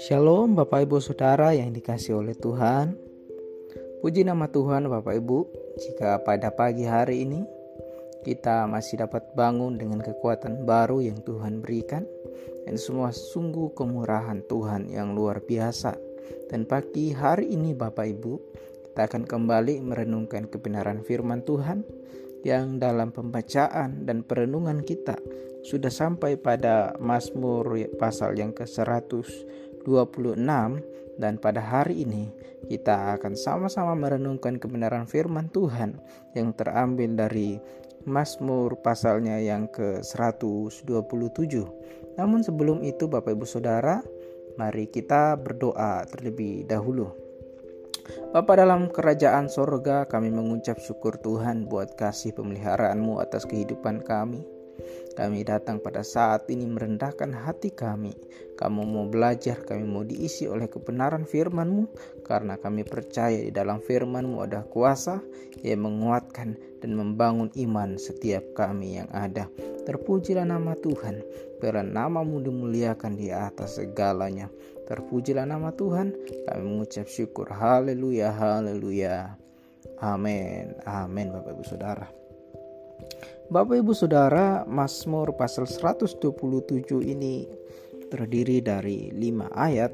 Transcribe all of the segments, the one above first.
Shalom Bapak Ibu Saudara yang dikasih oleh Tuhan. Puji nama Tuhan Bapak Ibu. Jika pada pagi hari ini kita masih dapat bangun dengan kekuatan baru yang Tuhan berikan Dan semua sungguh kemurahan Tuhan yang luar biasa. Dan pagi hari ini Bapak Ibu Kita akan kembali merenungkan kebenaran firman Tuhan Yang dalam pembacaan dan perenungan kita Sudah sampai pada Mazmur pasal yang ke-100 26 dan pada hari ini kita akan sama-sama merenungkan kebenaran firman Tuhan yang terambil dari Mazmur pasalnya yang ke-127. Namun sebelum itu Bapak Ibu Saudara, mari kita berdoa terlebih dahulu. Bapa dalam kerajaan sorga kami mengucap syukur Tuhan buat kasih pemeliharaanmu atas kehidupan kami. Kami datang pada saat ini merendahkan hati kami. Kamu mau belajar, kami mau diisi oleh kebenaran firman-Mu, karena kami percaya di dalam firman-Mu ada kuasa yang menguatkan dan membangun iman setiap kami yang ada. Terpujilah nama Tuhan, biarlah namamu dimuliakan di atas segalanya. Terpujilah nama Tuhan, kami mengucap syukur. Haleluya, haleluya. Amin, amin Bapak Ibu Saudara. Bapak Ibu Saudara, Mazmur pasal 127 ini terdiri dari 5 ayat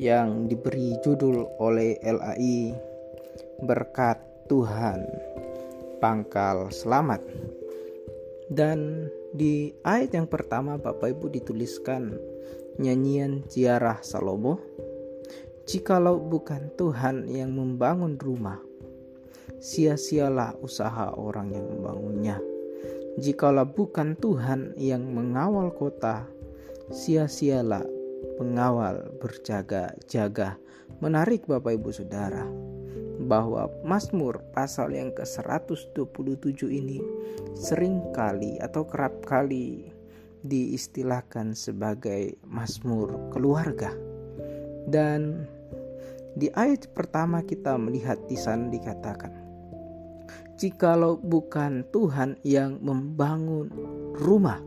yang diberi judul oleh LAI Berkat Tuhan Pangkal Selamat. Dan di ayat yang pertama Bapak Ibu dituliskan nyanyian ziarah Salomo. Jikalau bukan Tuhan yang membangun rumah, sia-sialah usaha orang yang membangunnya. Jikalau bukan Tuhan yang mengawal kota, sia-sialah pengawal berjaga-jaga. Menarik Bapak Ibu Saudara, bahwa Mazmur pasal yang ke-127 ini sering kali atau kerap kali diistilahkan sebagai Mazmur keluarga. Dan di ayat pertama kita melihat di sana dikatakan Jikalau bukan Tuhan yang membangun rumah,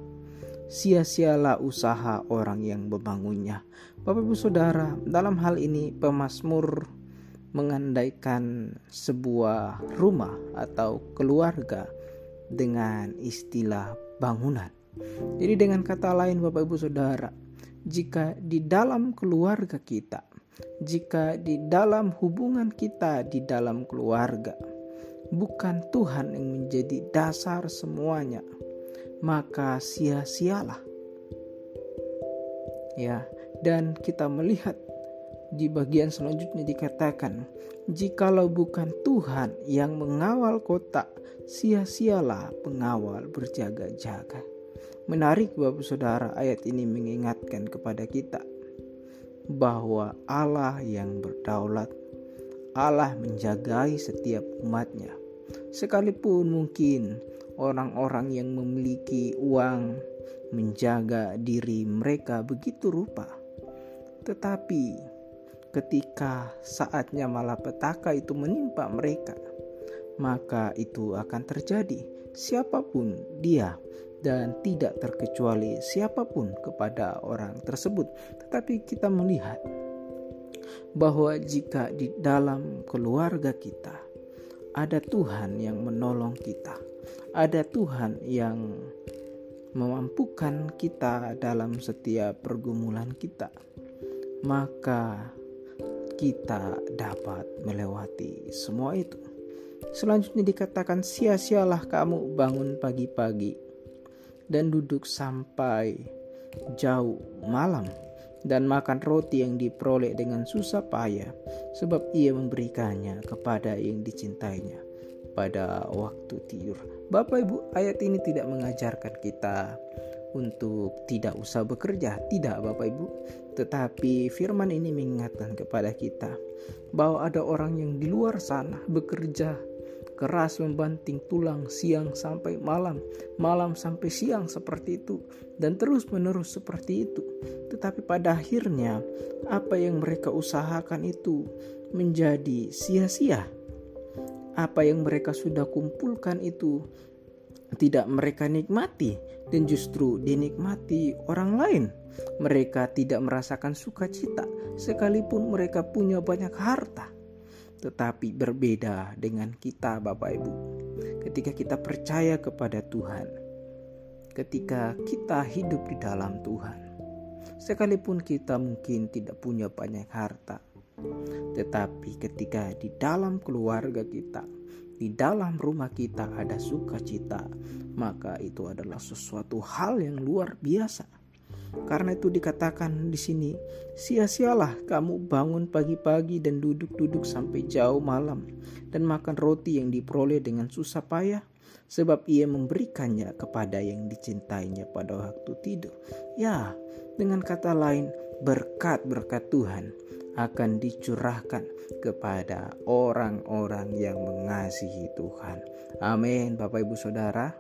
sia-sialah usaha orang yang membangunnya. Bapak Ibu Saudara, dalam hal ini pemazmur mengandaikan sebuah rumah atau keluarga dengan istilah bangunan. Jadi dengan kata lain Bapak Ibu Saudara, jika di dalam keluarga kita, jika di dalam hubungan kita di dalam keluarga, bukan Tuhan yang menjadi dasar semuanya, maka sia-sialah. Ya, dan kita melihat di bagian selanjutnya dikatakan, jikalau bukan Tuhan yang mengawal kota, sia-sialah pengawal berjaga-jaga. Menarik Bapak Saudara, ayat ini mengingatkan kepada kita bahwa Allah yang berdaulat, Allah menjagai setiap umatnya Sekalipun mungkin orang-orang yang memiliki uang menjaga diri mereka begitu rupa, tetapi ketika saatnya malapetaka itu menimpa mereka, maka itu akan terjadi siapa pun dia dan tidak terkecuali siapa pun kepada orang tersebut. Tetapi kita melihat bahwa jika di dalam keluarga kita ada Tuhan yang menolong kita, ada Tuhan yang memampukan kita dalam setiap pergumulan kita, maka kita dapat melewati semua itu. Selanjutnya dikatakan sia-sialah kamu bangun pagi-pagi dan duduk sampai jauh malam dan makan roti yang diperoleh dengan susah payah, sebab ia memberikannya kepada yang dicintainya pada waktu tidur. Bapak Ibu, ayat ini tidak mengajarkan kita untuk tidak usah bekerja, tidak Bapak Ibu, tetapi firman ini mengingatkan kepada kita bahwa ada orang yang di luar sana bekerja keras membanting tulang siang sampai malam, malam sampai siang seperti itu, dan terus-menerus seperti itu. Tetapi pada akhirnya, apa yang mereka usahakan itu menjadi sia-sia. Apa yang mereka sudah kumpulkan itu tidak mereka nikmati dan justru dinikmati orang lain. Mereka tidak merasakan sukacita sekalipun mereka punya banyak harta. Tetapi berbeda dengan kita Bapak Ibu. Ketika kita percaya kepada Tuhan, ketika kita hidup di dalam Tuhan, sekalipun kita mungkin tidak punya banyak harta, tetapi ketika di dalam keluarga kita, di dalam rumah kita ada sukacita, maka itu adalah sesuatu hal yang luar biasa. Karena itu dikatakan di sini, sia-sialah kamu bangun pagi-pagi dan duduk-duduk sampai jauh malam dan makan roti yang diperoleh dengan susah payah sebab ia memberikannya kepada yang dicintainya pada waktu tidur. Ya, dengan kata lain, berkat-berkat Tuhan akan dicurahkan kepada orang-orang yang mengasihi Tuhan. Amin, Bapak Ibu Saudara.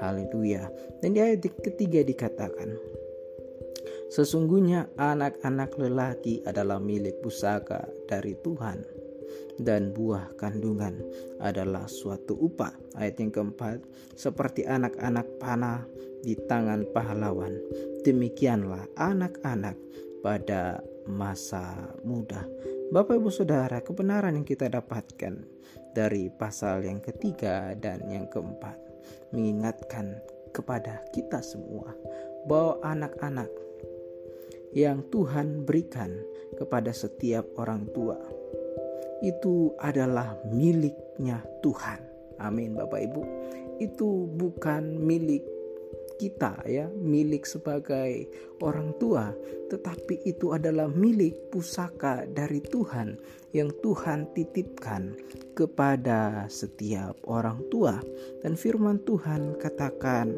Haleluya. Dan di ayat ketiga dikatakan, Sesungguhnya anak-anak lelaki adalah milik pusaka dari Tuhan dan buah kandungan adalah suatu upah. Ayat yang keempat, seperti anak-anak panah di tangan pahlawan, demikianlah anak-anak pada masa muda. Bapak Ibu Saudara, kebenaran yang kita dapatkan dari pasal yang ketiga dan yang keempat mengingatkan kepada kita semua bahwa anak-anak yang Tuhan berikan kepada setiap orang tua itu adalah miliknya Tuhan. Amin Bapak Ibu. Itu bukan milik kita ya, milik sebagai orang tua, tetapi itu adalah milik pusaka dari Tuhan yang Tuhan titipkan kepada setiap orang tua. Dan firman Tuhan katakan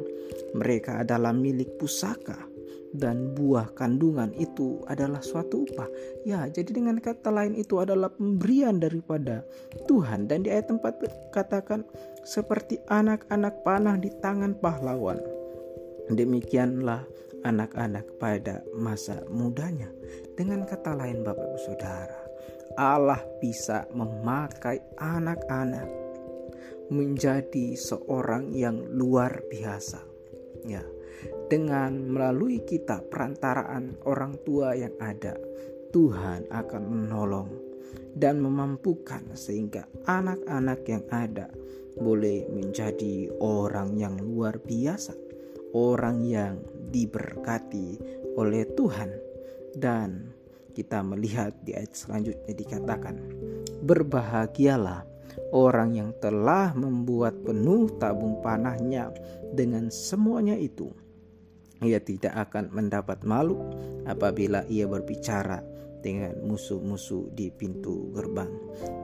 mereka adalah milik pusaka dan buah kandungan itu adalah suatu upah. Ya, jadi dengan kata lain itu adalah pemberian daripada Tuhan dan di ayat 4 katakan seperti anak-anak panah di tangan pahlawan. Demikianlah anak-anak pada masa mudanya. Dengan kata lain Bapak Ibu Saudara, Allah bisa memakai anak-anak menjadi seorang yang luar biasa. Ya, dengan melalui kita perantaraan orang tua yang ada, Tuhan akan menolong dan memampukan sehingga anak-anak yang ada boleh menjadi orang yang luar biasa orang yang diberkati oleh Tuhan. Dan kita melihat di ayat selanjutnya dikatakan berbahagialah orang yang telah membuat penuh tabung panahnya dengan semuanya itu ia tidak akan mendapat malu apabila ia berbicara dengan musuh-musuh di pintu gerbang.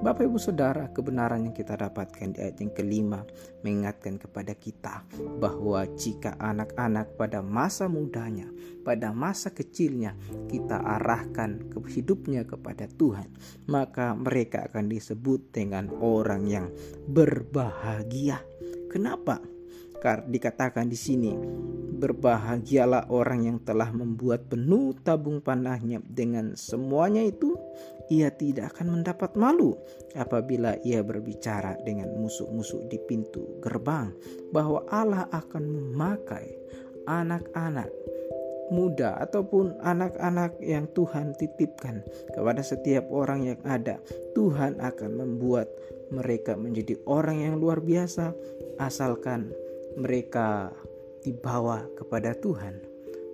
Bapak Ibu Saudara, kebenaran yang kita dapatkan di ayat yang kelima mengingatkan kepada kita bahwa jika anak-anak pada masa mudanya, pada masa kecilnya kita arahkan ke hidupnya kepada Tuhan, maka mereka akan disebut dengan orang yang berbahagia. Kenapa? Dikatakan di sini, berbahagialah orang yang telah membuat penuh tabung panahnya dengan semuanya itu ia tidak akan mendapat malu apabila ia berbicara dengan musuh-musuh di pintu gerbang bahwa Allah akan memakai anak-anak muda ataupun anak-anak yang Tuhan titipkan kepada setiap orang yang ada. Tuhan akan membuat mereka menjadi orang yang luar biasa asalkan mereka dibawa kepada Tuhan,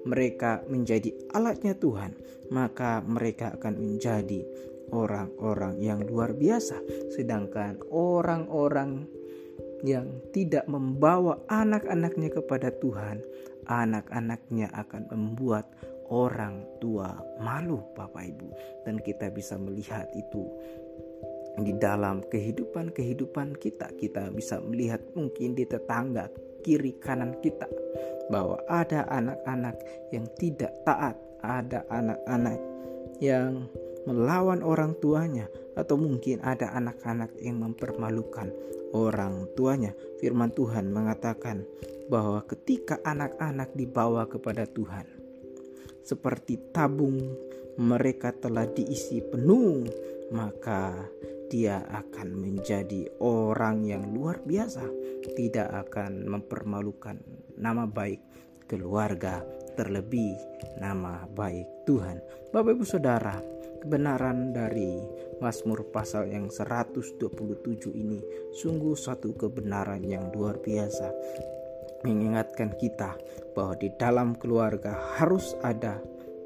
mereka menjadi alatnya Tuhan, maka mereka akan menjadi orang-orang yang luar biasa. Sedangkan orang-orang yang tidak membawa anak-anaknya kepada Tuhan, anak-anaknya akan membuat orang tua malu, Bapak Ibu, dan kita bisa melihat itu di dalam kehidupan-kehidupan kita. Kita bisa melihat mungkin di tetangga kiri kanan kita bahwa ada anak-anak yang tidak taat, ada anak-anak yang melawan orang tuanya atau mungkin ada anak-anak yang mempermalukan orang tuanya. Firman Tuhan mengatakan bahwa ketika anak-anak dibawa kepada Tuhan seperti tabung mereka telah diisi penuh, maka dia akan menjadi orang yang luar biasa, tidak akan mempermalukan nama baik keluarga, terlebih nama baik Tuhan. Bapak Ibu Saudara, kebenaran dari Mazmur pasal yang 127 ini sungguh satu kebenaran yang luar biasa mengingatkan kita bahwa di dalam keluarga harus ada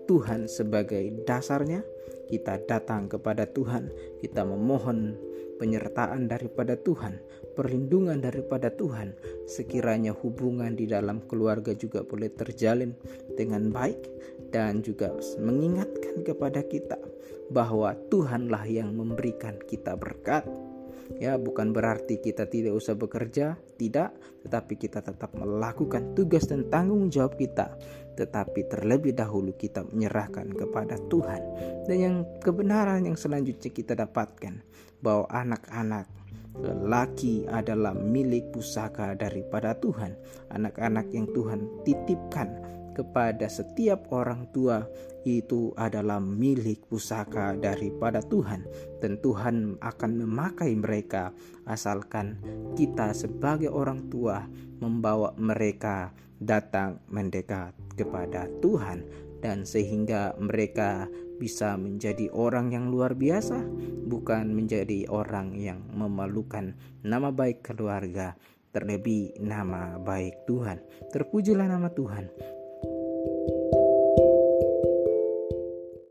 Tuhan sebagai dasarnya kita datang kepada Tuhan, kita memohon penyertaan daripada Tuhan, perlindungan daripada Tuhan. Sekiranya hubungan di dalam keluarga juga boleh terjalin dengan baik dan juga mengingatkan kepada kita bahwa Tuhanlah yang memberikan kita berkat ya bukan berarti kita tidak usah bekerja tidak tetapi kita tetap melakukan tugas dan tanggung jawab kita. Tetapi terlebih dahulu kita menyerahkan kepada Tuhan. Dan yang kebenaran yang selanjutnya kita dapatkan bahwa anak-anak lelaki adalah milik pusaka daripada Tuhan. Anak-anak yang Tuhan titipkan kepada setiap orang tua. Itu adalah milik pusaka daripada Tuhan. Dan Tuhan akan memakai mereka. Asalkan kita sebagai orang tua membawa mereka datang mendekat kepada Tuhan. Dan sehingga mereka bisa menjadi orang yang luar biasa bukan menjadi orang yang memalukan. Nama baik keluarga terlebih nama baik Tuhan. Terpujilah nama Tuhan